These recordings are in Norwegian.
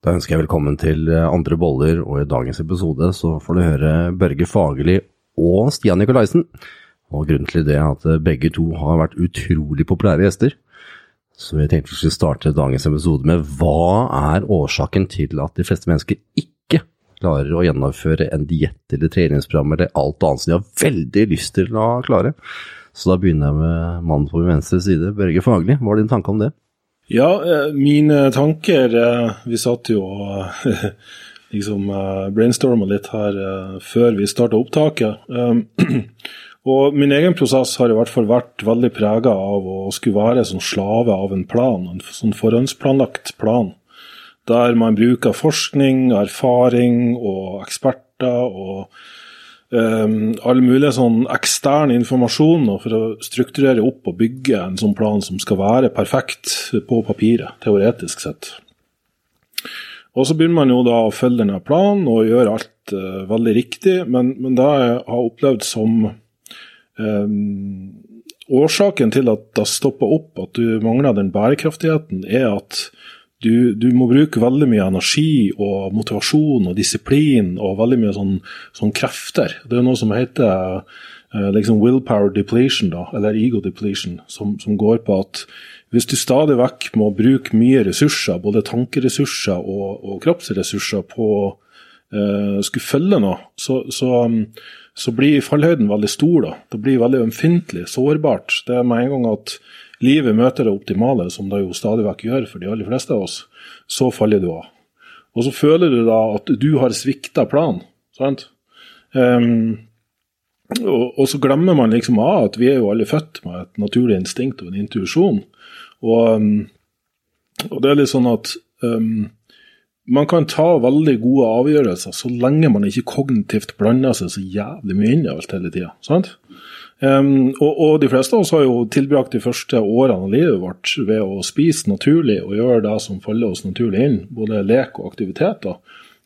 Da ønsker jeg velkommen til eh, Andre boller, og i dagens episode så får du høre Børge Fagerli og Stian Nikolaisen. Og grunnen til det er at eh, begge to har vært utrolig populære gjester. Så jeg tenkte vi skulle starte dagens episode med hva er årsaken til at de fleste mennesker ikke klarer å gjennomføre en diett eller treningsprogram eller alt annet som de har veldig lyst til å klare. Så da begynner jeg med mannen på min venstre side, Børge Fagerli. Hva er din tanke om det? Ja, eh, mine tanker eh, Vi satt jo og liksom eh, brainstorma litt her før vi starta opptaket. Og min egen prosess har i hvert fall vært veldig prega av å skulle være som slave av en plan, en sånn forhåndsplanlagt plan. Der man bruker forskning, erfaring og eksperter og um, all mulig sånn ekstern informasjon for å strukturere opp og bygge en sånn plan som skal være perfekt på papiret, teoretisk sett. Og Så begynner man jo da å følge denne planen og gjøre alt uh, veldig riktig, men, men det jeg har opplevd som um, årsaken til at det stopper opp, at du mangler den bærekraftigheten, er at du, du, må bruke veldig mye energi og motivasjon og disiplin og veldig mye sånn, sånn krefter. Det er noe som heter uh, liksom willpower depletion, da, eller ego depletion, som, som, går på at hvis du stadig vekk må bruke mye ressurser, både tankeressurser og, og kroppsressurser, på å uh, skulle følge noe, så, så, så blir fallhøyden veldig stor. da. Det blir veldig ømfintlig, sårbart. Det er med en gang at livet møter det optimale, som det jo stadig vekk gjør for de aller fleste av oss, så faller du av. Og så føler du da at du har svikta planen. sant? Um, og, og, så glemmer man liksom av at vi er jo alle født med et naturlig instinkt og en intuisjon. Og, um, og, det er litt sånn at um, man kan ta veldig gode avgjørelser så lenge man ikke kognitivt blander seg så jævlig mye inn i alt hele tida. Um, og, og, de fleste av oss har jo tilbrakt de første årene av livet vårt ved å spise naturlig og gjøre det som faller oss naturlig inn, både lek og aktiviteter.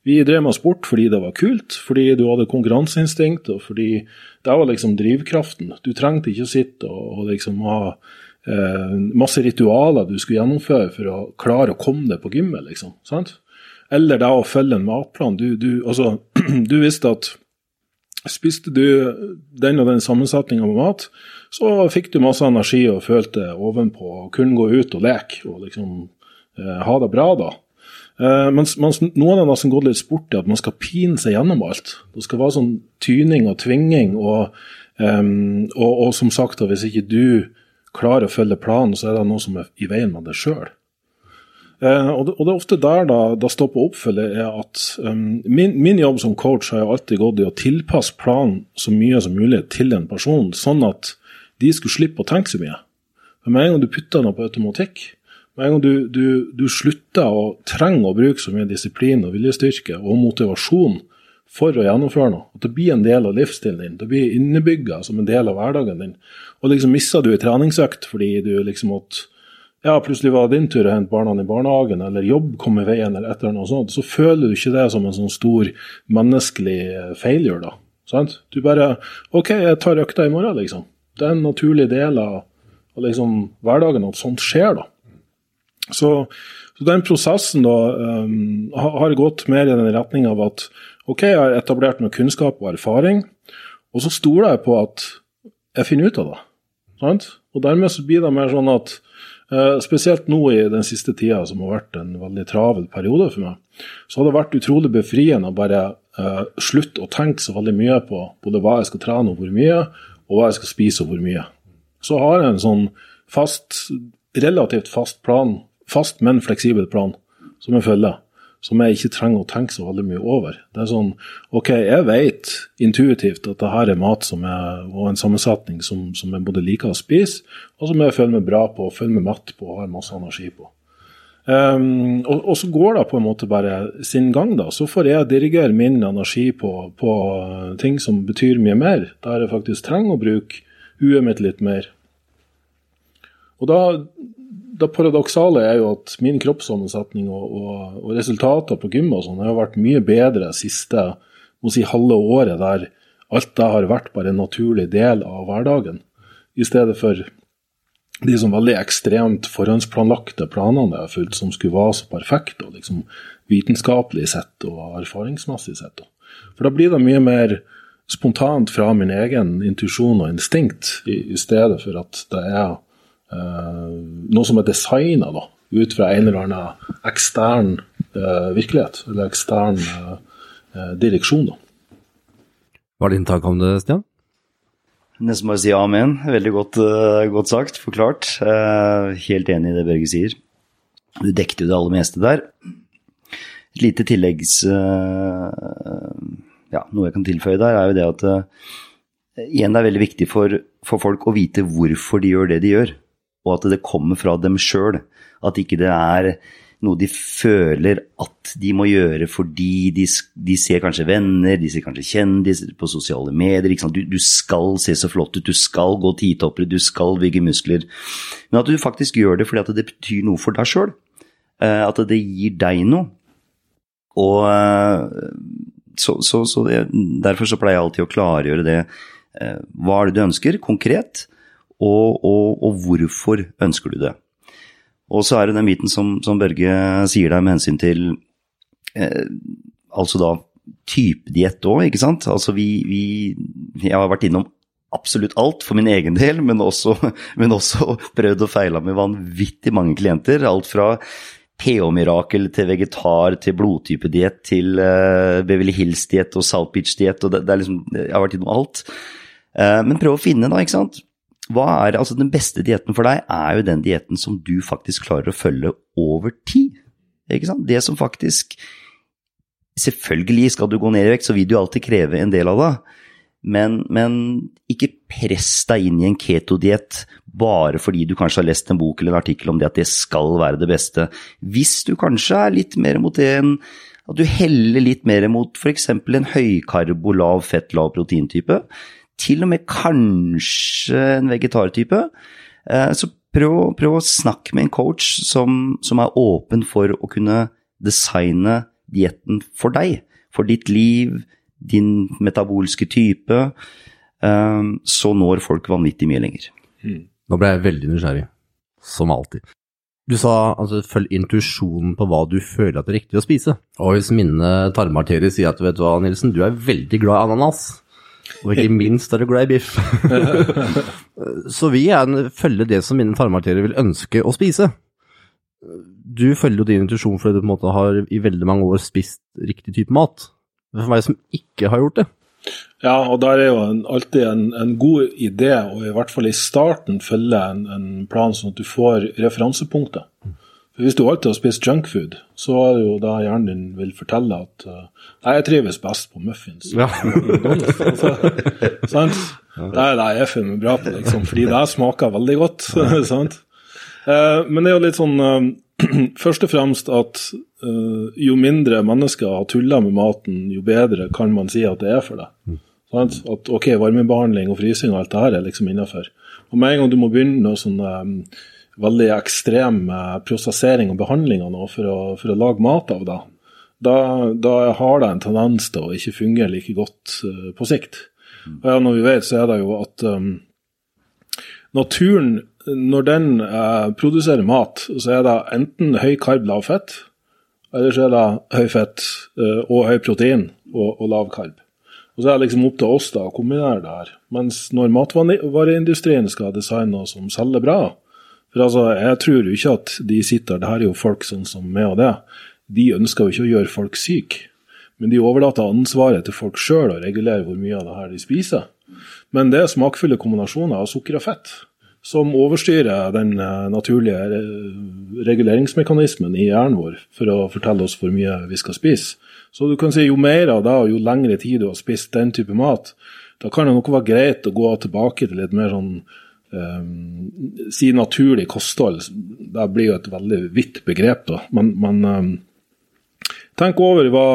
Vi drev med sport fordi det var kult, fordi du hadde konkurranseinstinkt, og fordi det var liksom drivkraften. Du trengte ikke å sitte og, og liksom ha eh, masse ritualer du skulle gjennomføre for å klare å komme deg på gymmet, liksom. sant? Eller det å følge en matplan. Du, du, altså, du visste at Spiste du den og den sammensetninga med mat, så fikk du masse energi og følte ovenpå og kunne gå ut og leke og liksom eh, ha det bra da. Eh, mens, mens noen har gått litt sport i at man skal pine seg gjennom alt. Det skal være sånn tyning og tvinging, og, eh, og, og som sagt, hvis ikke du klarer å følge planen, så er det noe som er i veien med deg sjøl. Eh, og, det, og, det, er ofte der da, da stopper oppfølget, er at um, min, min, jobb som coach har jo alltid gått i å tilpasse planen så mye som mulig til en person, sånn at de skulle slippe å tenke så mye. Men med en gang du putter noe på automatikk, med en gang du, du, du slutter å trenge å bruke så mye disiplin og viljestyrke og motivasjon for å gjennomføre noe, at det blir en del av livsstilen din, det blir innebygga som en del av hverdagen din, og liksom mister du ei treningsøkt fordi du liksom måtte ja, plutselig var det din tur å hente barna i barnehagen, eller jobb kom i veien, eller et eller annet sånt, så føler du ikke det som en sånn stor menneskelig failure, da. Sant? Du bare OK, jeg tar økta i morgen, liksom. Det er en naturlig del av, av liksom, hverdagen at sånt skjer, da. Så, så den prosessen da um, har gått mer i den retning av at OK, jeg har etablert noe kunnskap og erfaring, og så stoler jeg på at jeg finner ut av det. Sant? Og dermed så blir det mer sånn at Eh, spesielt nå i den siste tida, som har vært en veldig travel periode for meg, så har det vært utrolig befriende å bare uh, slutte å tenke så veldig mye på både hva jeg skal trene og hvor mye, og hva jeg skal spise og hvor mye. Så har jeg en sånn fast, relativt fast plan, fast, men fleksibel plan, som jeg følger som jeg ikke trenger å tenke så veldig mye over. Det er sånn OK, jeg vet intuitivt at det her er mat som er, og en sammensetning som, som jeg både liker å spise, og som jeg føler meg bra på, føler meg mett på og har masse energi på. Um, og, og, så går det på en måte bare sin gang, da. Så får jeg dirigere min energi på, på ting som betyr mye mer, der jeg faktisk trenger å bruke huet mitt litt mer. Og da det paradoksale er jo at min kroppssammensetning og, og, og, resultater på gym og sånn har vært mye bedre siste må si, halve året, der alt det har vært bare en naturlig del av hverdagen. I stedet for de som veldig ekstremt forhåndsplanlagte planene jeg har fulgt, som skulle være så perfekte, liksom vitenskapelig sett og erfaringsmessig sett. For da blir det mye mer spontant fra min egen intuisjon og instinkt, i, i, stedet for at det er noe som er designa ut fra en eller annen ekstern eh, virkelighet, eller ekstern eh, eh direksjon. da. Hva er din tak om det, Stian? Nesten bare si amen. Veldig godt, uh, godt sagt, forklart. Uh, helt enig i det Børge sier. Du dekket jo det aller meste der. Et lite tilleggs... Uh, ja, noe jeg kan tilføye der, er jo det at igjen det er veldig viktig for, for, folk å vite hvorfor de gjør det de gjør, og at det kommer fra dem sjøl. At ikke det er noe de føler at de må gjøre fordi de, de ser kanskje venner, de ser kanskje kjendiser på sosiale medier. Du, du, skal se så flott ut, du skal gå titoppere, du skal bygge muskler. Men at du faktisk gjør det fordi det betyr noe for deg sjøl. Eh, at det gir deg noe. Og eh, så, så, så Derfor så pleier jeg alltid å klargjøre det. Eh, hva er det du ønsker, konkret? Og, og, og hvorfor ønsker du det? Og så er det den biten som, som Børge sier der med hensyn til eh, altså da typediett òg, ikke sant. Altså vi, vi Jeg har vært innom absolutt alt for min egen del, men også, men også prøvd og feila med vanvittig mange klienter. Alt fra PH-mirakel til vegetar til blodtypediett til uh, Beverly Hills-diett og South Beach-diett. og det, det, liksom, Jeg har vært innom alt. Uh, men prøv å finne, da, ikke sant hva er altså Den beste dietten for deg er jo den dietten som du faktisk klarer å følge over tid. Ikke sant? Det som faktisk Selvfølgelig skal du gå ned i vekt, så vil du alltid kreve en del av det. Men, men ikke press deg inn i en ketodiett bare fordi du kanskje har lest en bok eller en artikkel om det at det skal være det beste. Hvis du kanskje er litt mer mot det enn at du heller litt mer mot f.eks. en høykarbo, lav fett, lav proteintype, til og med kanskje en vegetartype. Eh, så prøv, prøv, å snakke med en coach som, som er åpen for å kunne designe dietten for deg, for ditt liv, din metabolske type. Eh, så når folk vanvittig mye lenger. Mm. Nå ble jeg veldig nysgjerrig, som alltid. Du sa altså følg intuisjonen på hva du føler at det er riktig å spise. Og hvis mine tarmarterier sier at vet du hva, Nilsen, du er veldig glad i ananas, og ikke minst er du glad i biff. så vi gjerne følger det som mine tarmarterier vil ønske å spise. Du følger jo din intuisjon fordi du på en måte har i veldig mange år spist riktig type mat. For meg som ikke har gjort det. Ja, og der er jo en, alltid en, en, god idé, og i hvert fall i starten følge en, en plan sånn at du får referansepunkter. For Hvis du alltid har spist junkfood, så er det jo da hjernen din vil fortelle at uh, jeg trives best på muffins. Ja. altså, sant? Det er det jeg er bra på, liksom, fordi det smaker veldig godt. sant? Uh, men det er jo litt sånn uh, Først og fremst at jo mindre mennesker har tulla med maten, jo bedre kan man si at det er for deg. Mm. Sant? At ok, varmebehandling og frysing og alt det her er liksom innafor. Og med en gang du må begynne noe sånn veldig ekstrem eh, prosessering og behandling nå for å, for å lage mat av det, da, da, har det en tendens til å ikke fungere like godt uh, på sikt. Og ja, når vi vet, så er det jo at um, naturen, når den eh, produserer mat, så er det enten høy karb, lav fett, eller så er det høy fett eh, og høy protein og, og, lav karb. Og så er det liksom opp til oss da å kombinere det her. Mens når matvareindustrien skal designe noe som selger bra, for altså, Jeg tror jo ikke at de sitter Det her er jo folk sånn som meg og det. De ønsker jo ikke å gjøre folk syke. Men de overlater ansvaret til folk sjøl å regulere hvor mye av det her de spiser. Men det er smakfulle kombinasjoner av sukker og fett som overstyrer den eh, naturlige reguleringsmekanismen i hjernen vår for å fortelle oss hvor mye vi skal spise. Så du kan si jo mer av det og jo lengre tid du har spist den type mat, da kan det nok være greit å gå tilbake til litt mer sånn um, si naturlig kosthold, det blir jo et veldig vidt begrep. da, Men, men um, tenk over hva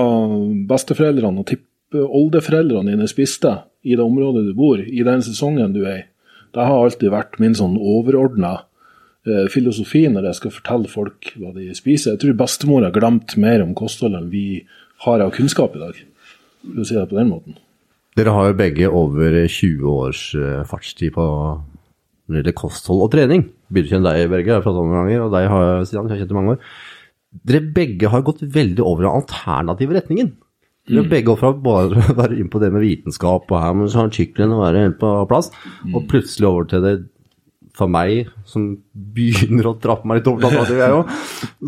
besteforeldrene og tippeoldeforeldrene dine spiste i det området du bor, i den sesongen du er i. Det har alltid vært min sånn overordna uh, filosofi når jeg skal fortelle folk hva de spiser. Jeg tror bestemor har glemt mer om kosthold enn vi har av kunnskap i dag, for å si det på den måten. Dere har jo begge over 20 års uh, fartstid på når det gjelder kosthold og trening. Begynner å kjenne deg, Berge, jeg har pratet om noen ganger, og deg har jeg, Stian, jeg har kjent i mange år. Dere begge har gått veldig over den alternative retningen. Dere har begge går fra bare å være inne på det med vitenskap og her må du ha og være helt på plass, og plutselig over til det for meg, som begynner å trappe meg litt over alternativet, jeg òg,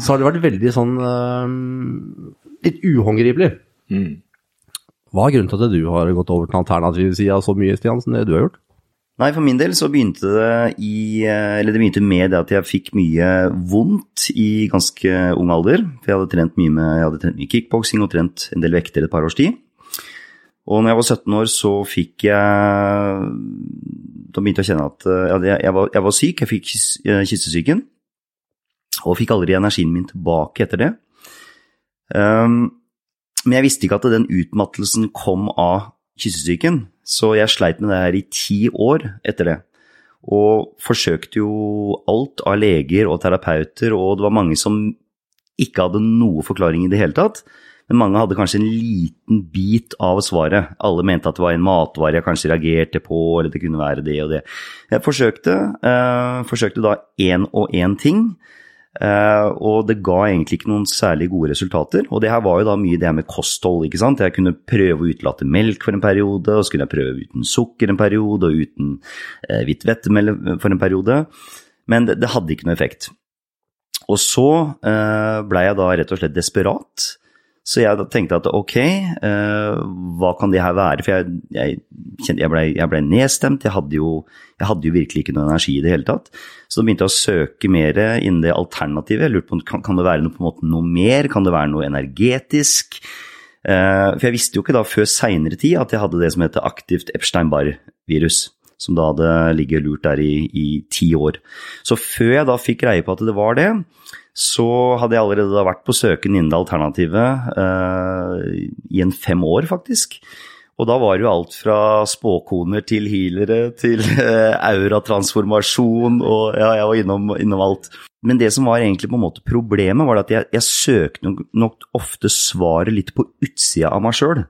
så har det vært veldig sånn eh, litt uhåndgripelig. Hva er grunnen til at du har gått over til alternativsida så mye, Stian, som det du har gjort? Nei, for min del så begynte det i Eller det begynte med det at jeg fikk mye vondt i ganske ung alder. For jeg hadde trent mye med jeg hadde trent mye kickboksing og trent en del vekter et par års tid. Og når jeg var 17 år, så fikk jeg Da begynte jeg å kjenne at jeg, jeg, var, jeg var syk. Jeg fikk eh, kyssesyken. Og fikk aldri energien min tilbake etter det. Um, men jeg visste ikke at den utmattelsen kom av kyssesyken, så jeg sleit med det her i ti år etter det. Og forsøkte jo alt av leger og terapeuter, og det var mange som ikke hadde noe forklaring i det hele tatt. Men mange hadde kanskje en liten bit av svaret. Alle mente at det var en matvare jeg kanskje reagerte på, eller det kunne være det og det. Jeg forsøkte, eh, forsøkte da én og én ting. Eh, og det ga egentlig ikke noen særlig gode resultater. Og det her var jo da mye det med kosthold, ikke sant. Jeg kunne prøve å utelate melk for en periode, og så kunne jeg prøve uten sukker en periode, og uten eh, hvitt vettemel for en periode. Men det, det hadde ikke noe effekt. Og så eh, blei jeg da rett og slett desperat. Så jeg tenkte at ok, eh, hva kan det her være? For jeg, jeg, jeg blei ble nedstemt, jeg hadde, jo, jeg hadde jo virkelig ikke noe energi i det hele tatt. Så da begynte jeg å søke mer innen det alternativet. Jeg lurte på kan, kan det være noe, måte, noe mer, kan det være noe energetisk? Eh, for jeg visste jo ikke da før seinere tid at jeg hadde det som heter aktivt Epstein-Barr-virus. Som da hadde ligget lurt der i, i ti år. Så før jeg da fikk greie på at det var det, så hadde jeg allerede vært på søken innen det alternativet eh, i en fem år, faktisk. Og da var det jo alt fra spåkoner til healere til eh, auratransformasjon, og ja, jeg var innom, innom alt. Men det som var egentlig på en måte problemet, var at jeg, jeg søkte nok ofte svaret litt på utsida av meg sjøl.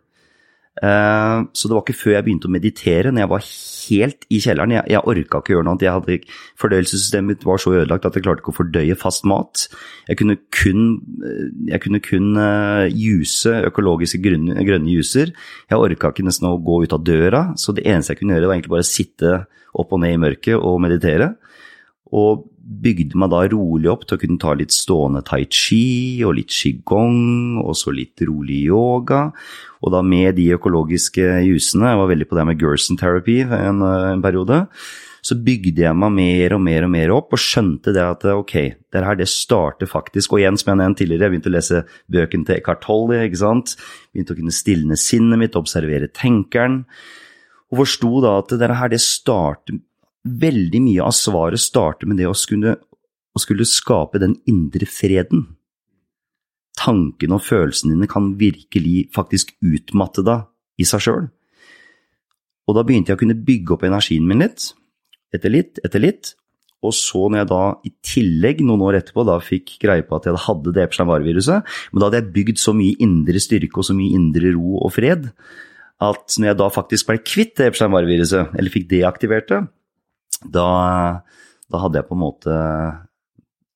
Eh, så det var ikke før jeg begynte å meditere, når jeg var helt i kjelleren. Jeg, jeg orka ikke gjøre noe annet. Hadde, fordøyelsessystemet mitt var så ødelagt at jeg klarte ikke å fordøye fast mat. Jeg kunne kun, eh, jeg kunne kun eh, juse økologiske grønne, grønne juser. Jeg orka ikke nesten å gå ut av døra, så det eneste jeg kunne gjøre, var egentlig bare sitte opp og ned i mørket og meditere. Og bygde meg da rolig opp til å kunne ta litt stående tai chi og litt qigong, og så litt rolig yoga. Og da med de økologiske jusene, jeg var veldig på det med Gerson therapy en, en periode, så bygde jeg meg mer og mer og mer opp og skjønte det at ok, det her det starter faktisk Og igjen, som jeg nevnte tidligere, jeg begynte å lese bøkene til Eckhart Tolle, ikke sant. Begynte å kunne stilne sinnet mitt, observere tenkeren. Og forsto da at det her det starter Veldig mye av svaret starter med det å skulle, å skulle skape den indre freden. Tankene og følelsene dine kan virkelig faktisk utmatte deg i seg sjøl. Og da begynte jeg å kunne bygge opp energien min litt, etter litt, etter litt. Og så når jeg da i tillegg noen år etterpå da fikk greie på at jeg hadde det Epstein-Barr-viruset, men da hadde jeg bygd så mye indre styrke og så mye indre ro og fred, at når jeg da faktisk ble kvitt det Epstein-Barr-viruset, eller fikk deaktivert det, da, da hadde jeg på en måte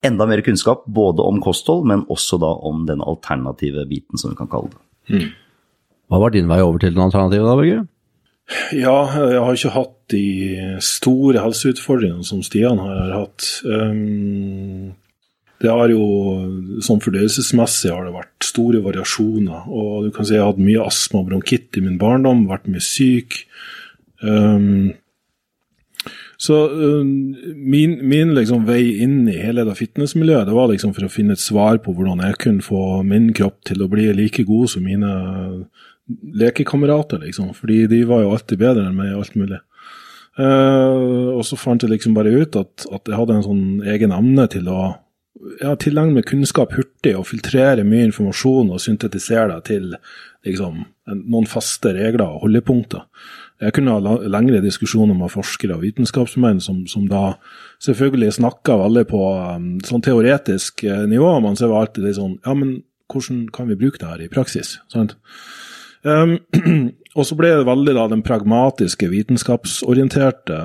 enda mer kunnskap, både om kosthold, men også da om den alternative biten, som vi kan kalle det. Hva var din vei over til den alternative da, Børge? Ja, jeg har ikke hatt de store helseutfordringene som Stian har, har hatt. Um, det har jo, sånn fordøyelsesmessig har det vært store variasjoner. Og du kan si jeg har hatt mye astma og bronkitt i min barndom, vært mye syk. Um, så uh, min, min liksom vei inn i hele det fitnessmiljøet, det var liksom for å finne et svar på hvordan jeg kunne få min kropp til å bli like god som mine lekekamerater, liksom. Fordi de var jo alltid bedre enn meg i alt mulig. Uh, og så fant jeg liksom bare ut at, at jeg hadde en sånn egen evne til å ja, tilegne meg kunnskap hurtig og filtrere mye informasjon og syntetisere det til liksom, en, noen faste regler og holdepunkter. Jeg kunne ha lengre diskusjoner med forskere og vitenskapsmenn som, som da selvfølgelig snakka veldig på um, sånn teoretisk eh, nivå, men så var alltid det sånn Ja, men hvordan kan vi bruke det her i praksis? Sant? Um, og så ble det veldig da den pragmatiske, vitenskapsorienterte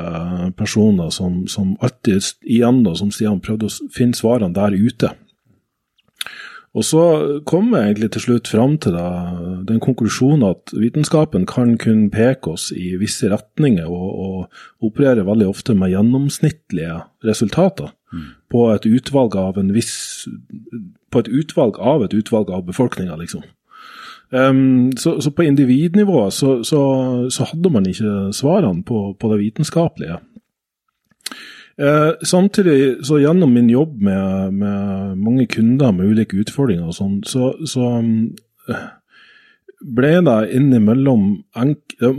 personer som, som alltid igjen, da, som Stian prøvde å finne svarene der ute. Og så kom jeg egentlig til slutt fram til da, den konklusjonen at vitenskapen kan kun peke oss i visse retninger, og, og opererer veldig ofte med gjennomsnittlige resultater mm. på et utvalg av en viss På et utvalg av et utvalg av befolkninga, liksom. Um, så, så, på individnivå så, så, så, hadde man ikke svarene på, på det vitenskapelige. Eh, samtidig, så gjennom min jobb med, med mange kunder med ulike utfordringer og sånn, så, så eh, ble det innimellom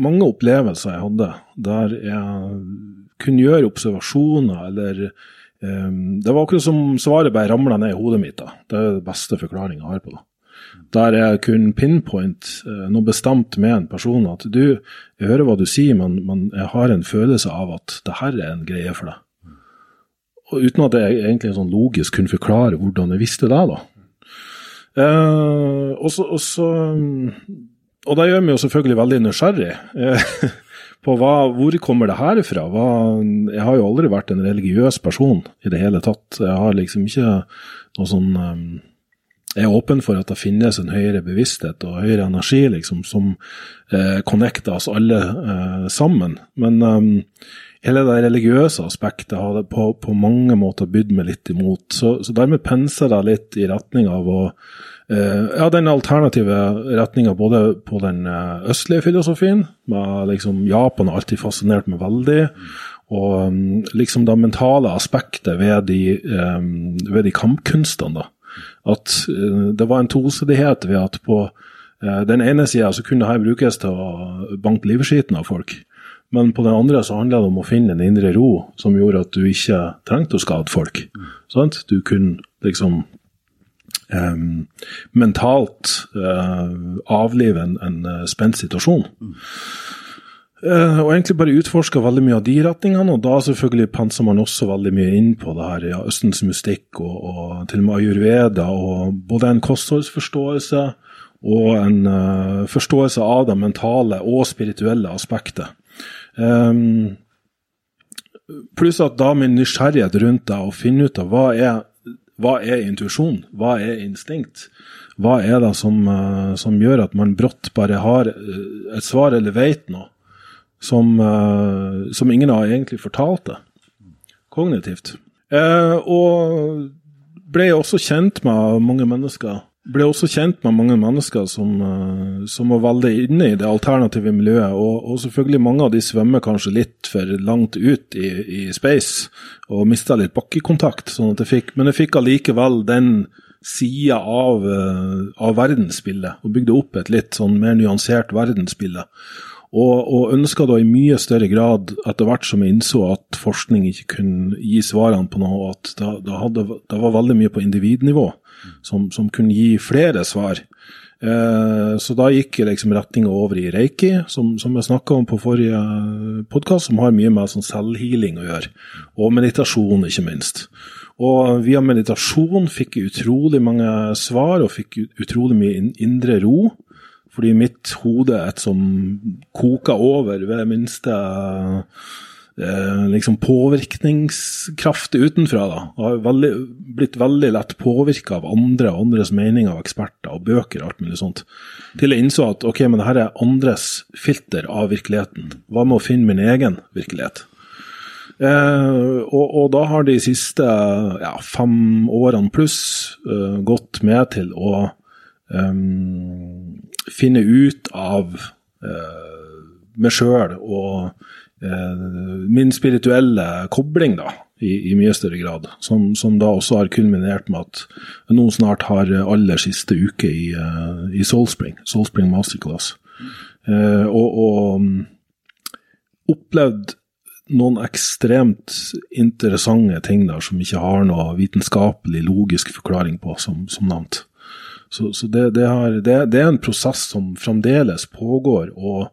mange opplevelser jeg hadde, der jeg kunne gjøre observasjoner eller eh, Det var akkurat som svaret bare ramla ned i hodet mitt. da. Det er den beste forklaringa jeg har på det. Der jeg kunne pinpoint eh, noe bestemt med en person. At du, jeg hører hva du sier, men, men jeg har en følelse av at det her er en greie for deg. Og uten at jeg egentlig sånn logisk kunne forklare hvordan jeg visste det. da. Uh, og, så, og, så, og det gjør meg jo selvfølgelig veldig nysgjerrig Uh, på hva, hvor kommer det her fra. Hva, jeg har jo aldri vært en religiøs person i det hele tatt. Jeg har liksom ikke noe sånn um, Jeg er åpen for at det finnes en høyere bevissthet og høyere energi liksom, som eh, connecter oss alle eh, sammen. Men um, hele det religiøse aspektet har det på, på mange måter bydd meg litt imot. Så, så dermed penser jeg litt i retning av å eh, Ja, den alternative retninga både på den eh, østlige filosofien, med liksom Japan har alltid fascinert meg veldig. Og um, liksom det mentale aspektet ved de, um, ved de kampkunstene. da. At det var en tosidighet ved at på den ene sida så kunne dette brukes til å banke livskiten av folk. Men på den andre så handla det om å finne en indre ro som gjorde at du ikke trengte å skade folk. Mm. Du kunne liksom um, mentalt uh, avlive en, en uh, spent situasjon. Mm. Uh, og egentlig bare utforska veldig mye av de retningene, og da selvfølgelig penser man også veldig mye inn på det her, ja, Østens mystikk og, og, til og med ayurveda, og både en kostholdsforståelse og en uh, forståelse av det mentale og spirituelle aspektet. Um, pluss at da min nysgjerrighet rundt det, å finne ut av hva er, hva er intuisjon, hva er instinkt, hva er det som, uh, som, gjør at man brått bare har eh, et svar eller veit noe som, uh, som, ingen har egentlig fortalt det, kognitivt. Uh, og ble også kjent med mange mennesker ble også kjent med mange mennesker som, eh, som var veldig inne i det alternative miljøet. Og, og, selvfølgelig mange av de svømmer kanskje litt for langt ut i, i space og mista litt bakkekontakt. Sånn jeg fikk, men jeg fikk allikevel den sida av, eh, av verdensbildet, og bygde opp et litt sånn mer nyansert verdensbilde. Og, og ønska da i mye større grad, etter hvert som jeg innså at forskning ikke kunne gi svarene på noe, at det, var veldig mye på individnivå som, som kunne gi flere svar. Eh, så da gikk liksom retninga over i reiki, som, som jeg snakka om på forrige podkast, som har mye med sånn selvhealing å gjøre. Og meditasjon, ikke minst. Og via meditasjon fikk jeg utrolig mange svar, og fikk utrolig mye indre ro. Fordi mitt hode er et som koker over ved minste eh, liksom påvirkningskraft utenfra. da, Har veldig, blitt veldig lett påvirka av andre og andres meninger og eksperter og bøker og alt mulig sånt. Til jeg innså at ok, men det her er andres filter av virkeligheten. Hva med å finne min egen virkelighet? Eh, og, og, da har de siste ja, fem årene pluss uh, gått med til å um, finne ut av eh, meg sjøl og Eh, min spirituelle kobling, da, i, i mye større grad. Som, som, da også har kulminert med at nå snart har aller siste uke i, uh, i Soulspring, Soulspring Masterclass. Eh, og, og um, opplevd noen ekstremt interessante ting der som ikke har noe vitenskapelig, logisk forklaring på, som, som nevnt. Så, så det, det, har, det, det, er en prosess som fremdeles pågår, og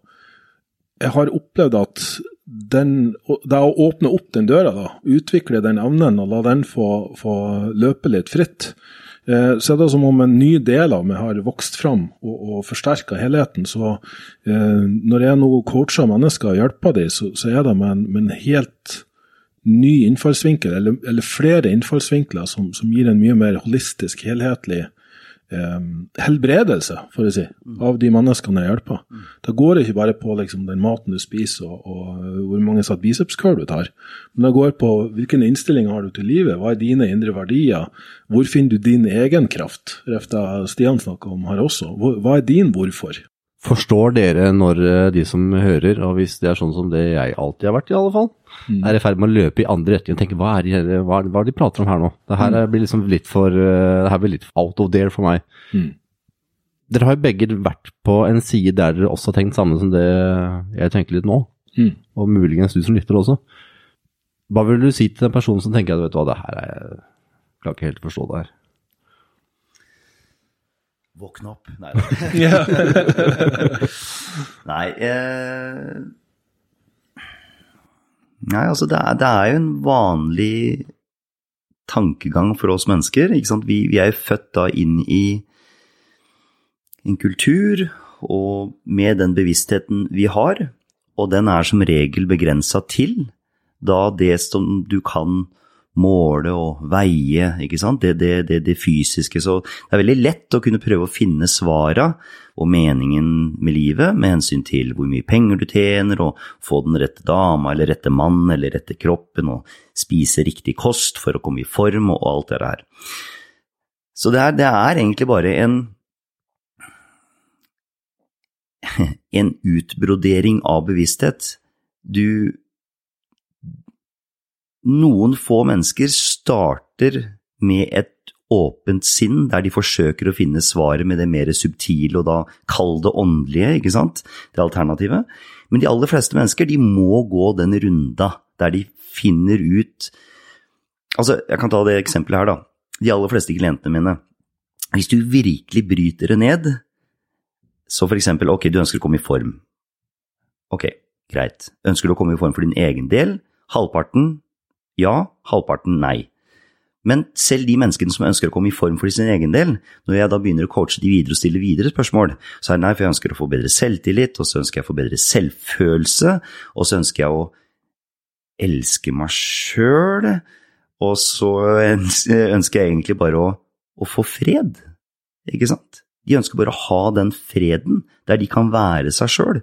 jeg har opplevd at den, det å åpne opp den døra, da, utvikle den evnen og la den få, få løpe litt fritt, eh, så er det som om en ny del av meg har vokst fram og, og forsterka helheten. Så eh, når jeg nå coacher mennesker og hjelper dem, så, så er det med en, med en helt ny innfallsvinkel, eller, eller flere innfallsvinkler, som, som, gir en mye mer holistisk, helhetlig helbredelse, for å si, av de menneskene jeg hjelper. Det går ikke bare på liksom, den maten du spiser og, og uh, hvor mange satt curl du tar, men det går på hvilken innstilling har du til livet, hva er dine indre verdier, hvor finner du din egen kraft? Refta Stian snakka om her også. Hva er din hvorfor? Forstår dere når eh, de som hører, og hvis det er sånn som det jeg alltid har vært i alle fall, mm. er i ferd med å løpe i andre retning og tenke hva er, det, hva, hva er de prater om her nå? Det her mm. blir liksom litt for uh, det her blir litt out of there for meg. Mm. Dere har jo begge vært på en side der dere også har tenkt samme som det jeg tenker litt nå. Mm. Og muligens du som lytter også. Hva vil du si til den personen som tenker at vet du hva, det her er jeg klarer ikke helt å forstå det her. Våkne opp. Nei Nei, eh... Nei, altså det er, det er, jo en vanlig tankegang for oss mennesker. ikke sant? Vi, vi er jo født da inn i en kultur, og med den bevisstheten vi har, og den er som regel begrensa til da det som du kan måle og veie, ikke sant, det, det, det, det, fysiske. Så det er veldig lett å kunne prøve å finne svara og meningen med livet med hensyn til hvor mye penger du tjener, og få den rette dama eller rette mann eller rette kroppen, og spise riktig kost for å komme i form og alt det der. Så det er, det er egentlig bare en en utbrodering av bevissthet. Du noen få mennesker starter med et åpent sinn, der de forsøker å finne svaret med det mer subtile og da kall det åndelige, ikke sant, det alternativet. Men de aller fleste mennesker de må gå den runda der de finner ut Altså, jeg kan ta det eksempelet her, da. De aller fleste klientene mine. Hvis du virkelig bryter det ned, så for eksempel, ok, du ønsker å komme i form. Ok, greit. Ønsker du å komme i form for din egen del? Halvparten ja, halvparten nei. Men selv de menneskene som ønsker å komme i form for sin egen del, når jeg da begynner å coache de videre og stille videre spørsmål, så er det nei, for jeg ønsker å få bedre selvtillit, og så ønsker jeg å få bedre selvfølelse, og så ønsker jeg å elske meg sjøl, og så ønsker jeg egentlig bare å, å få fred, ikke sant? De ønsker bare å ha den freden der de kan være seg sjøl.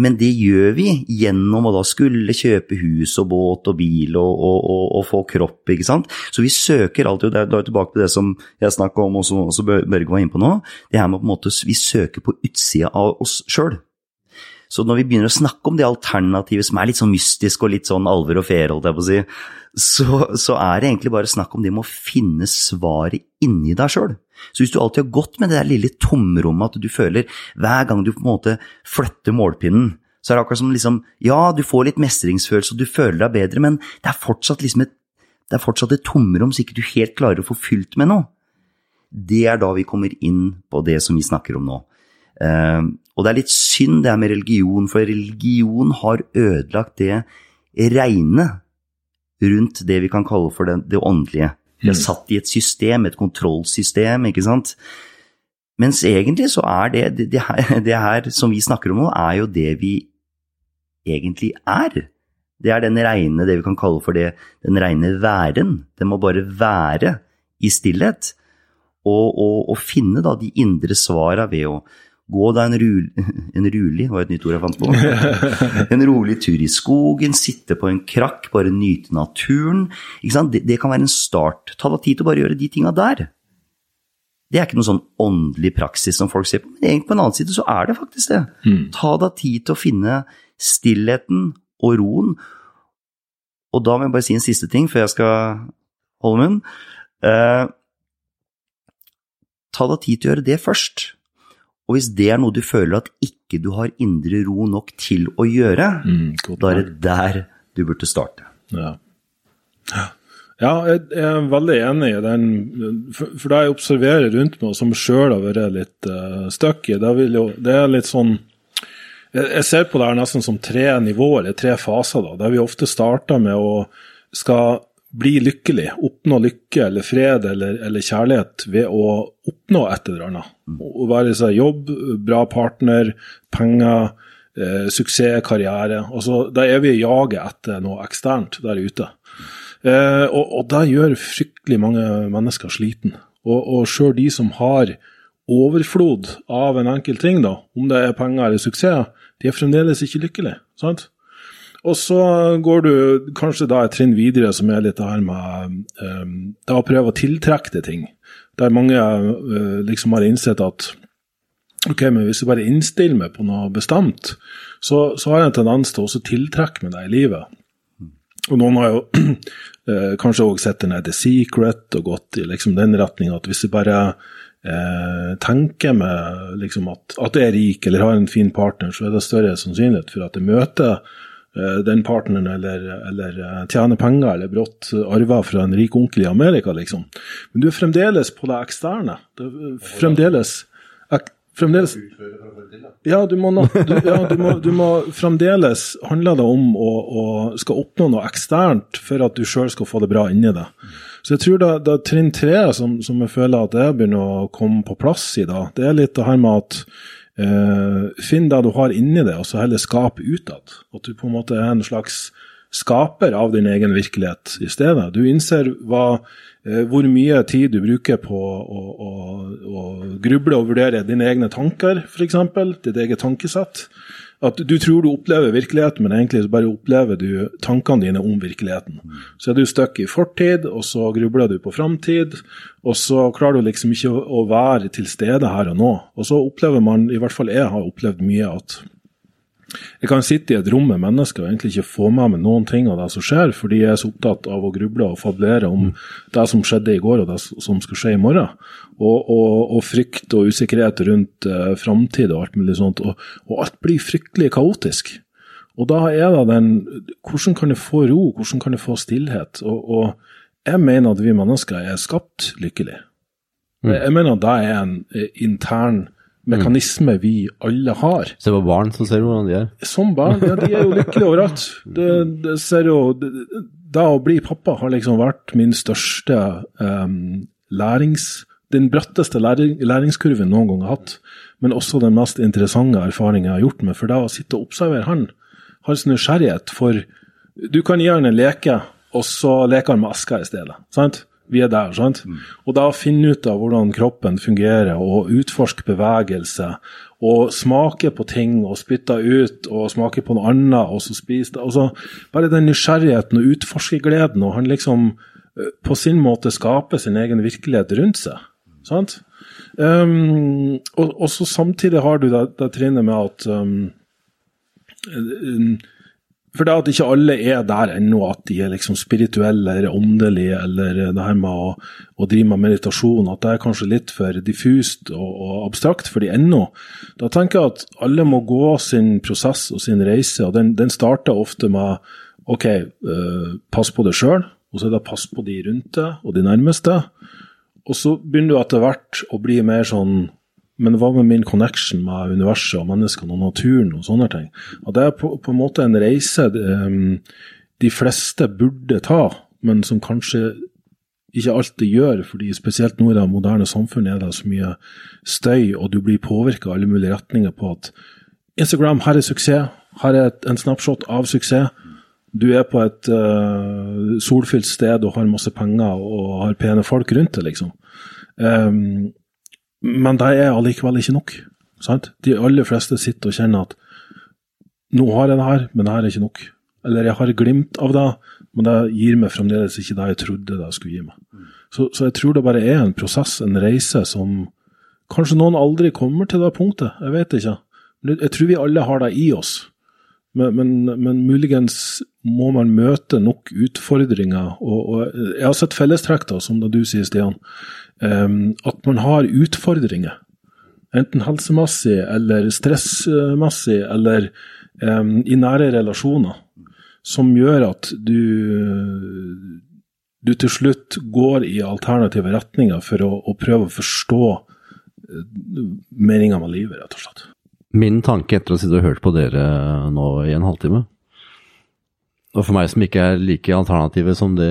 Men det gjør vi gjennom å da skulle kjøpe hus og båt og bil og, og, og, og få kropp, ikke sant. Så vi søker alltid, og da er vi tilbake til det som jeg snakka om, og som også Børge var inne på nå, det her med på en måte vi søker på utsida av oss sjøl. Så når vi begynner å snakke om det alternativet som er litt sånn mystisk og litt sånn alver og feer, holdt jeg på å si, så, så, er det egentlig bare snakk om det med å finne svaret inni deg sjøl. Så hvis du alltid har gått med det der lille tomrommet at du føler hver gang du på en måte flytter målpinnen, så er det akkurat som liksom Ja, du får litt mestringsfølelse og du føler deg bedre, men det er fortsatt liksom et, det er fortsatt et tomrom som ikke du helt klarer å få fylt med noe. Det er da vi kommer inn på det som vi snakker om nå. Og det er litt synd det her med religion, for religion har ødelagt det reine rundt det vi kan kalle for det, det åndelige. Vi er mm. satt i et system, et kontrollsystem, ikke sant. Mens egentlig så er det, det, det, her, det her som vi snakker om nå, er jo det vi egentlig er. Det er den reine, det vi kan kalle for det, den reine væren. Den må bare være i stillhet. Og, og, og finne da de indre svara ved å Gå deg en, rul, en rulig, var et nytt ord jeg fant på. En rolig tur i skogen, sitte på en krakk, bare nyte naturen. Det, det, kan være en start. Ta deg tid til å bare gjøre de tinga der. Det er ikke noen sånn åndelig praksis som folk ser på, men egentlig på en annen side så er det faktisk det. Mm. Ta deg tid til å finne stillheten og roen. Og da må jeg bare si en siste ting før jeg skal holde munn. Eh, ta deg tid til å gjøre det først. Og hvis det er noe du føler at ikke du har indre ro nok til å gjøre, mm, da er det der du burde starte. Ja. ja. jeg er veldig enig i den. For, for det jeg observerer rundt meg, som sjøl har vært litt uh, stuck i, det, jo, det er litt sånn jeg, ser på det her nesten som tre nivåer, eller tre faser. da, Der vi ofte starter med å skal bli lykkelig, oppnå lykke eller fred eller, eller kjærlighet ved å oppnå et eller annet. Å være seg jobb, bra partner, penger, eh, suksess, karriere. Altså, da er vi i jaget etter noe eksternt der ute. Eh, og, og det gjør fryktelig mange mennesker sliten. Og, og sjøl de som har overflod av en enkel ting, da, om det er penger eller suksess, de er fremdeles ikke lykkelige. sant? Og så går du kanskje da et trinn videre, som er litt det her med um, da å prøve å tiltrekke deg ting. Der mange uh, liksom har innsett at ok, men hvis jeg bare innstiller meg på noe bestemt, så, så har jeg en tendens til å tiltrekke meg det i livet. Og noen har jo uh, kanskje òg sett den The Secret og gått i liksom den retninga at hvis jeg bare eh, tenker meg liksom at, at jeg er rik eller har en fin partner, så er det større sannsynlighet for at jeg møter Eh, den partneren eller, eller eh, tjener penger eller brått arver fra en rik onkel i Amerika, liksom. Men du er fremdeles på det eksterne. Du er fremdeles, fremdeles Ja, du må, du, ja, du må, du må fremdeles handle det om å, å, skal oppnå noe eksternt for at du sjøl skal få det bra inni deg. Så jeg tror det, det er trinn tre som, som jeg føler at jeg begynner å komme på plass i da. Det er litt det her med at finn det du har inni det, og så heller skap utad. At du på en måte er en slags skaper av din egen virkelighet i stedet. Du innser hva, uh, hvor mye tid du bruker på å, å, å gruble og vurdere dine egne tanker, f.eks. Ditt eget tankesett. At du tror du opplever virkeligheten, men egentlig bare opplever du tankene dine om virkeligheten. Så er du stuck i fortid, og så grubler du på framtid, og så klarer du liksom ikke å være til stede her og nå. Og så opplever man, i hvert fall jeg har opplevd mye, at jeg kan sitte i et rom med mennesker og egentlig ikke få med meg noen ting av det som skjer, fordi jeg er så opptatt av å gruble og fabulere om det som skjedde i går og det som skal skje i morgen og, og, og, frykt og usikkerhet rundt uh, framtid og alt mulig sånt. Og, og, alt blir fryktelig kaotisk. Og da er det den Hvordan kan jeg få ro? Hvordan kan jeg få stillhet? Og, og jeg mener at vi mennesker er skapt lykkelig. Mm. Jeg mener at det er en intern mekanisme mm. vi alle har. Se på barn, så ser hvordan de er. Som barn, ja, de er jo lykkelige overalt. Det, det ser jo, det, det å bli pappa har liksom vært min største um, lærings den bratteste læring, læringskurven noen gang har hatt, men også den mest interessante erfaringen jeg har gjort med. For da å sitte og observere han, hans nysgjerrighet for Du kan gi han en leke, og så leker han med aska i stedet. sant? Vi er der. sant? Mm. Og da finne ut av hvordan kroppen fungerer, og utforske bevegelse, og smake på ting, og spytte ut, og smake på noe annet, og så spise det. Altså, bare den nysgjerrigheten og utforskergleden, og han liksom eh, på sin måte skaper sin egen virkelighet rundt seg. Sant? Um, og, og, så samtidig har du det, det trinnet med at um, For det at ikke alle er der ennå, at de er liksom spirituelle eller åndelige, eller det her med å, å, drive med meditasjon, at det er kanskje litt for diffust og, og abstrakt for de ennå. Da tenker jeg at alle må gå sin prosess og sin reise, og den, den starter ofte med OK, uh, pass på deg sjøl, og så er det pass på de rundt deg og de nærmeste. Og så begynner du etter hvert å bli mer sånn Men hva med min connection med universet og menneskene og naturen og sånne ting? Og det er på, på en måte en reise um, de fleste burde ta, men som kanskje ikke alltid gjør, fordi spesielt nå i det moderne samfunnet er det så mye støy, og du blir påvirka i alle mulige retninger på at Instagram, her er suksess, her er en snapshot av suksess du er på et uh, solfylt sted og har masse penger og har pene folk rundt deg, liksom. Um, men det er allikevel ikke nok. Sant? De aller fleste sitter og kjenner at nå har jeg det her, men det her er ikke nok. Eller jeg har glimt av det, men det gir meg fremdeles ikke det jeg trodde det skulle gi meg. Så, så jeg tror det bare er en prosess, en reise, som kanskje noen aldri kommer til det punktet. Jeg vet ikke. Jeg tror vi alle har det i oss. Men, men, men, muligens må man møte nok utfordringer. Og, og jeg har sett fellestrekk, da, som da du sier, Stian. Um, at man har utfordringer. Enten helsemessig eller stressmessig eller um, i nære relasjoner. Som gjør at du, du til slutt går i alternative retninger for å, å prøve å forstå uh, meninga med livet, rett og slett. Min tanke etter å ha sittet og hørt på dere nå i en halvtime, og for meg som ikke er like alternative som det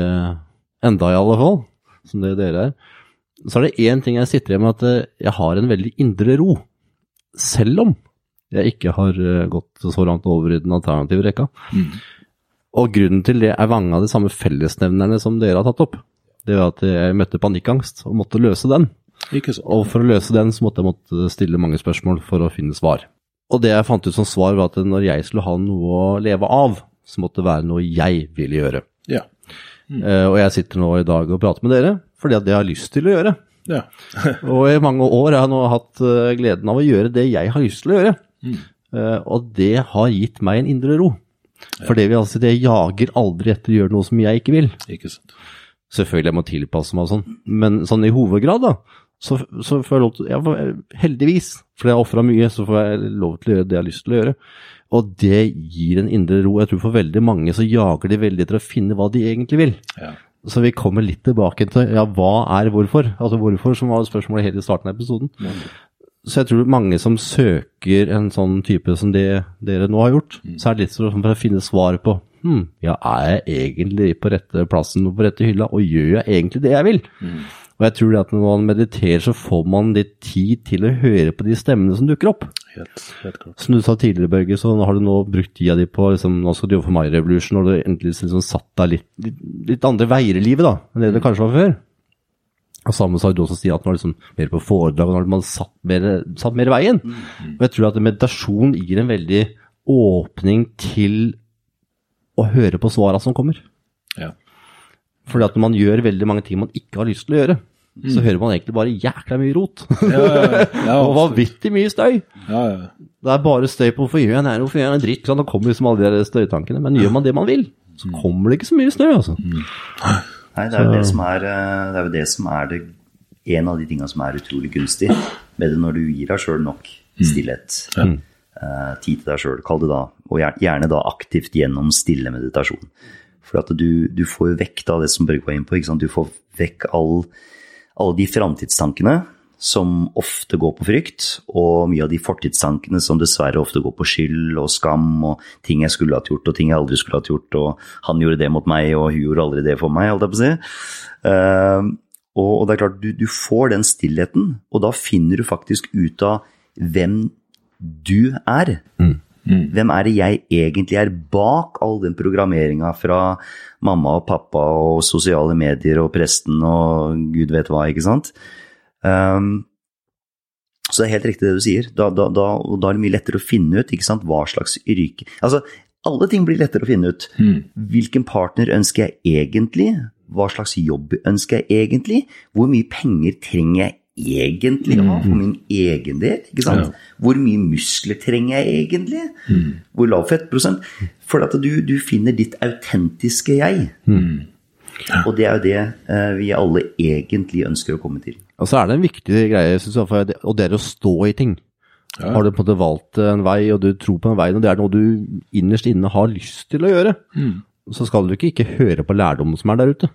enda i alle fall, som det dere er, så er det én ting jeg sitter igjen med, at eh, jeg har en veldig indre ro. Selv om jeg ikke har eh, gått så langt over i den alternative rekka. Og grunnen til det er mange av de samme fellesnevnerne som dere har tatt opp. Det var at jeg møtte panikkangst og måtte løse den. Og for å løse den så måtte jeg måtte stille mange spørsmål for å finne svar. Og det jeg fant ut som svar var at når jeg skulle ha noe å leve av, så måtte det være noe jeg ville gjøre. Ja. Eh, og jeg sitter nå i dag og prater med dere fordi at jeg har lyst til å gjøre. ja. Og i mange år har jeg nå hatt eh, gleden av å gjøre det jeg har lyst til å gjøre. Eh, og det har gitt meg en indre ro. For det vil altså jeg jager aldri etter å gjøre noe som jeg ikke vil. Ikke sant. Selvfølgelig jeg må tilpasse meg og sånn, men sånn i hovedgrad da, så, så får jeg lov til, ja, heldigvis, fordi jeg har ofra mye, så får jeg lov til å gjøre det jeg har lyst til å gjøre. Og det gir en indre ro. Jeg tror for veldig mange så jager de veldig etter å finne hva de egentlig vil. Ja. Så vi kommer litt tilbake til ja, hva er hvorfor? Altså hvorfor, som var spørsmålet helt i starten av episoden. Så jeg tror mange som søker en sånn type som det dere nå har gjort, så er det litt sånn for å finne svar på hm, ja, er jeg egentlig på rette plassen og på rette hylla, og gjør jeg egentlig det jeg vil? Og jeg tror det at når man mediterer, så får man litt tid til å høre på de stemmene som dukker opp. Helt, helt klart. Som du sa tidligere, Børge, så har du nå brukt tida di på liksom, Nå skal du jobbe for My Revolution, og du endelig liksom satt deg litt, litt, litt andre veier i livet da, enn det det kanskje var før. Og samme sa du også Stian, at nå er liksom mer på foredrag, og nå har man satt mer, satt mer i veien. Og jeg tror at meditasjon gir en veldig åpning til å høre på svara som kommer. Ja. Fordi at når man gjør veldig mange ting man ikke har lyst til å gjøre, så hører man egentlig bare jækla mye rot. Ja, ja, ja, og vanvittig mye støy. ja, ja. Det er bare støy på hvorfor gjør jeg det hvorfor gjør jeg en dritt. Sånn, da kommer liksom alle de støytankene. Men gjør man det man vil, så kommer det ikke så mye støy, altså. Nei, det er jo det som er, eh, det er, det som er det, en av de tingene som er utrolig gunstig med det når du gir deg sjøl nok stillhet. Eh, tid til deg sjøl, kall det da. Og gjerne da aktivt gjennom stille meditasjon. For at du, du får jo vekk da det som Børge var inne på. Ikke sant? Du får vekk all, alle de framtidstankene som ofte går på frykt, og mye av de fortidstankene som dessverre ofte går på skyld og skam og ting jeg skulle hatt gjort og ting jeg aldri skulle hatt gjort, og han gjorde det mot meg og hun gjorde aldri det for meg, holdt jeg på å si. Eh, og, det er klart, du, du får den stillheten, og da finner du faktisk ut av hvem du er. Hvem er det jeg egentlig er bak all den programmeringa fra mamma og pappa og sosiale medier og presten og gud vet hva, ikke sant? Um, så det er helt riktig det du sier. Da, da, da, da er det mye lettere å finne ut ikke sant, hva slags yrke Altså, alle ting blir lettere å finne ut. Hvilken partner ønsker jeg egentlig? Hva slags jobb ønsker jeg egentlig? Hvor mye penger trenger jeg egentlig ha for min egen del? ikke sant? Hvor mye muskler trenger jeg egentlig? Hvor lav fettprosent? For at du, du finner ditt autentiske jeg. Og det er jo det eh, vi alle egentlig ønsker å komme til. Og så er det en viktig greie, synes jeg, for det, og det er å stå i ting. Har du på en måte valgt en vei, og du tror på den veien, og det er noe du innerst inne har lyst til å gjøre, så skal du ikke, ikke høre på lærdommen som er der ute.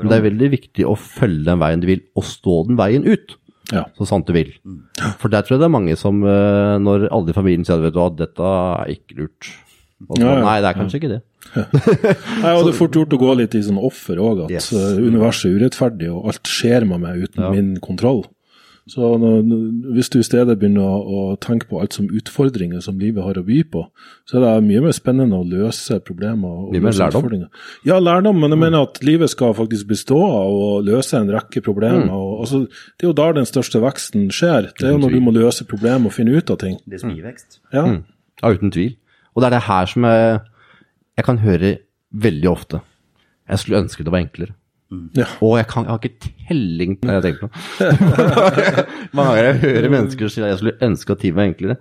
Men det er veldig viktig å følge den veien du vil, og stå den veien ut. Ja. Så sant du vil. For der tror jeg det er mange som, eh, når alle i familien sier vet du hva, dette er ikke lurt. Og så, Ja, ja. Nei, det er kanskje ikke det. Nei, og det er fort gjort å gå litt i sånn offer òg, at Yes. universet er urettferdig, og alt skjer med meg uten min kontroll. Så når, hvis du i stedet begynner å, å tenke på alt som utfordringer som livet har å by på, så er det mye mer spennende å løse problemer. og Mye mer løse lærdom. utfordringer. Ja, lærdom, men jeg mener at livet skal faktisk bestå av å løse en rekke problemer. Og, altså, det er jo der den største veksten skjer. Det er jo når du må løse problemer og finne ut av ting. Det som gir vekst. Ja, Ja, uten tvil. Og det er det her som jeg, jeg kan høre veldig ofte. Jeg skulle ønske det var enklere. Ja. Og jeg, kan, jeg har ikke telling på det jeg tenker på. Mange ganger jeg hører mennesker si at jeg skulle ønske at ting var enklere.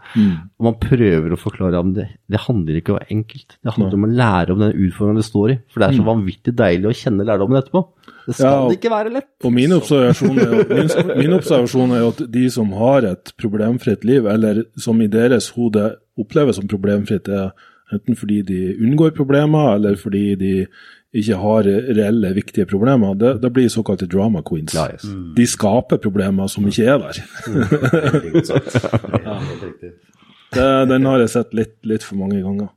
Og man prøver å forklare at det, det handler ikke om å være enkelt. Det handler om å lære om den utfordringen det står i. For det er så vanvittig deilig å kjenne lærdommen etterpå. Det skal Ja, og- ikke være lett. Og min observasjon, er, jo- min, min observasjon er at de som har et problemfritt liv, eller som i deres hode oppleves som problemfritt, er enten fordi de unngår problemer, eller fordi de ikke har reelle, viktige problemer. Det, det blir såkalte drama queens. Ja, yes. De skaper problemer som ikke er der. Ja. Det, den har jeg sett litt, litt for mange ganger.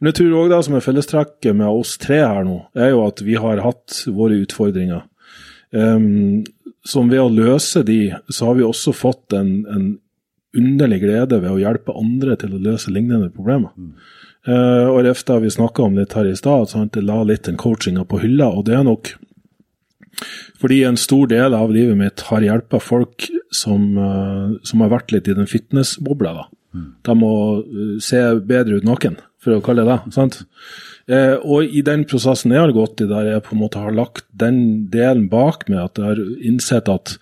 Men jeg tror òg det som er fellestrekket med oss tre her nå, er jo at vi har hatt våre utfordringer. Um, som ved å løse de, så har vi også fått en, en underlig glede ved å hjelpe andre til å løse lignende problemer. Mm. Uh, og det vi snakka om litt her i stad, han la litt den coachinga på hylla. Og det er nok fordi en stor del av livet mitt har hjulpet folk som, uh, som, har vært litt i den fitnessbobla. da. Mm. De må uh, se bedre ut naken, for å kalle det det. sant? Eh, og i den prosessen jeg har gått i, der jeg på en måte har lagt den delen bak meg, at jeg har innsett at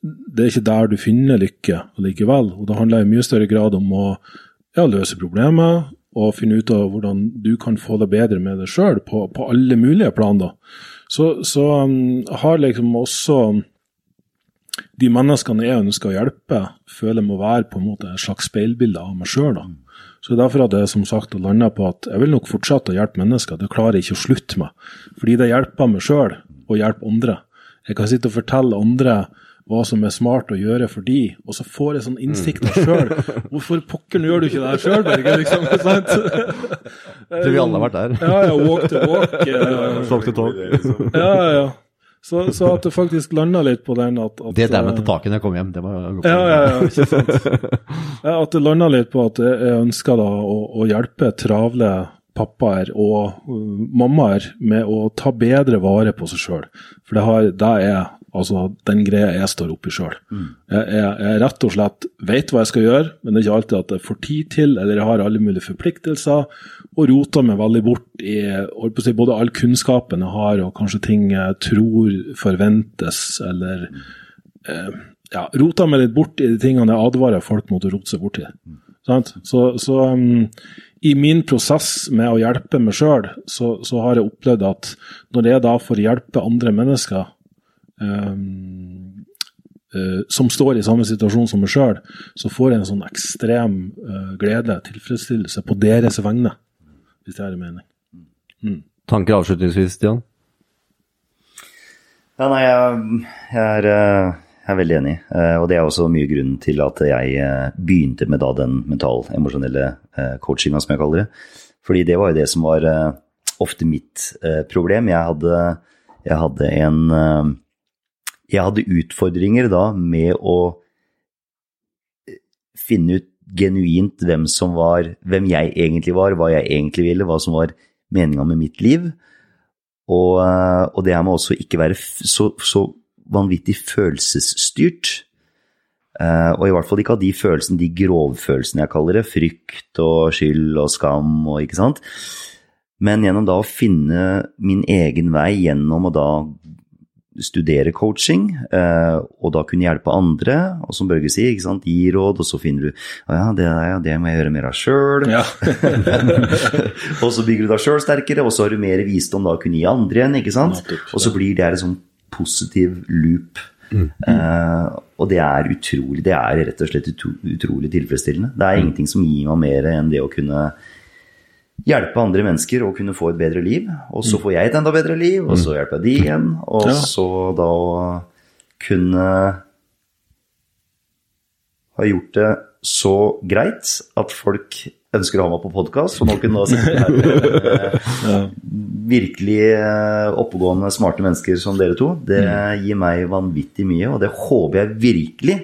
det er ikke der du finner lykke likevel. Og det handler i mye større grad om å ja, løse problemer og finne ut av hvordan du kan få det bedre med deg sjøl, på, på, alle mulige plan. Så, så um, har liksom også de menneskene jeg ønsker å hjelpe, føler må være på en måte et slags speilbilde av meg sjøl. Så derfor at jeg som sagt landa på at jeg vil nok fortsette å hjelpe mennesker. Det klarer jeg ikke å slutte med. Fordi det hjelper meg sjøl å hjelpe andre. Jeg kan sitte og fortelle andre hva som er smart å gjøre for de, og så får jeg sånn innsikt av sjøl. Hvorfor pokker gjør du ikke det her sjøl, Berge? Liksom, sant? Tror vi alle har vært der. Ja, ja, walk to walk. Talk to talk. Ja, ja. Så, så, at det faktisk landa litt på den at, at Det der med å ta tak i når jeg kom hjem, det var godt. Ja, ja, ja, ikke sant. At det landa litt på at jeg ønsker da å, å hjelpe travle pappaer og uh, mammaer med å ta bedre vare på seg sjøl. For det, har, det er altså den greia jeg står oppi sjøl. Mm. Jeg, jeg, jeg, rett og slett vet hva jeg skal gjøre, men det er ikke alltid at jeg får tid til, eller jeg har alle mulige forpliktelser, og roter meg veldig bort i si, både all kunnskapen jeg har, og kanskje ting jeg tror forventes, eller eh, ja, roter meg litt bort i de tingene jeg advarer folk mot å rote seg borti. Mm. Så, så um, i min prosess med å hjelpe meg sjøl, så, så, har jeg opplevd at når jeg da får hjelpe andre mennesker um, uh, som står i samme situasjon som meg sjøl, så får jeg en sånn ekstrem uh, glede, tilfredsstillelse, på deres vegne, hvis det er en mening. Mm. Tanker avslutningsvis, Stian? Ja, nei, jeg, jeg er uh jeg er veldig enig. Eh, og det er også mye grunnen til at jeg eh, begynte med da den mental-emosjonelle eh, coachinga, som jeg kaller det. Fordi det var jo det som var ofte mitt problem. Jeg hadde, jeg hadde en Jeg hadde utfordringer da med å finne ut genuint hvem som var Hvem jeg egentlig var, hva jeg egentlig ville, hva som var meninga med mitt liv. Og, og det her med også ikke være så, så vanvittig følelsesstyrt. Uh, og i hvert fall ikke av de følelsene, de grovfølelsene jeg kaller det. Frykt og skyld og skam og ikke sant. Men gjennom da å finne min egen vei gjennom å da studere coaching, uh, og da kunne hjelpe andre, og som Børge sier, ikke sant, gi råd, og så finner du ja, det, ja, det må jeg gjøre mer av sjøl. Ja. og så bygger du deg sjøl sterkere, og så har du mer visdom da å kunne gi andre igjen, ikke sant. Og så blir det en sånn positiv loop. Mm. Uh, og det er utrolig Det er rett og slett utrolig tilfredsstillende. Det er mm. ingenting som gir meg mer enn det å kunne hjelpe andre mennesker å kunne få et bedre liv. Og så mm. får jeg et enda bedre liv, og så mm. hjelper jeg de igjen. Og så da å kunne ha gjort det så greit at folk ønsker å ha meg på podkast, og nå kunne da sitte her med virkelig eh, oppegående, smarte mennesker som dere to. Det mm. gir meg vanvittig mye, og det håper jeg virkelig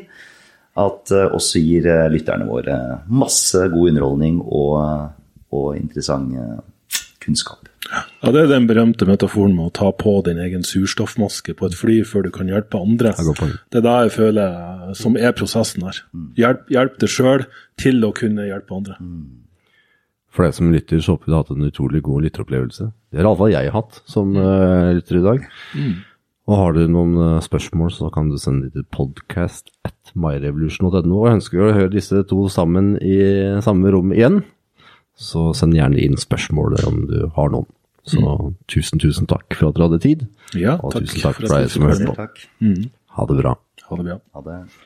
at eh, også gir eh, lytterne våre masse god underholdning og, og interessant kunnskap. Ja, Det er den berømte metaforen med å ta på din egen surstoffmaske på et fly før du kan hjelpe andre. Det er det jeg føler som er prosessen her. Mm. Hjelp, hjelp deg sjøl til å kunne hjelpe andre. Mm. For deg som lytter, så håper vi du har hatt en utrolig god lytteropplevelse. Det har iallfall jeg hatt som uh, lytter i dag. Mm. Og har du noen uh, spørsmål, så kan du sende dem til podcast at myrevolution.no. Og ønsker å høre disse to sammen i samme rom igjen, så send gjerne inn spørsmål om du har noen. Så mm. tusen, tusen takk for at dere hadde tid. Ja, og takk tusen takk for, for deg som hørte på. Mm. Ha det bra. Ha det bra. Ha det.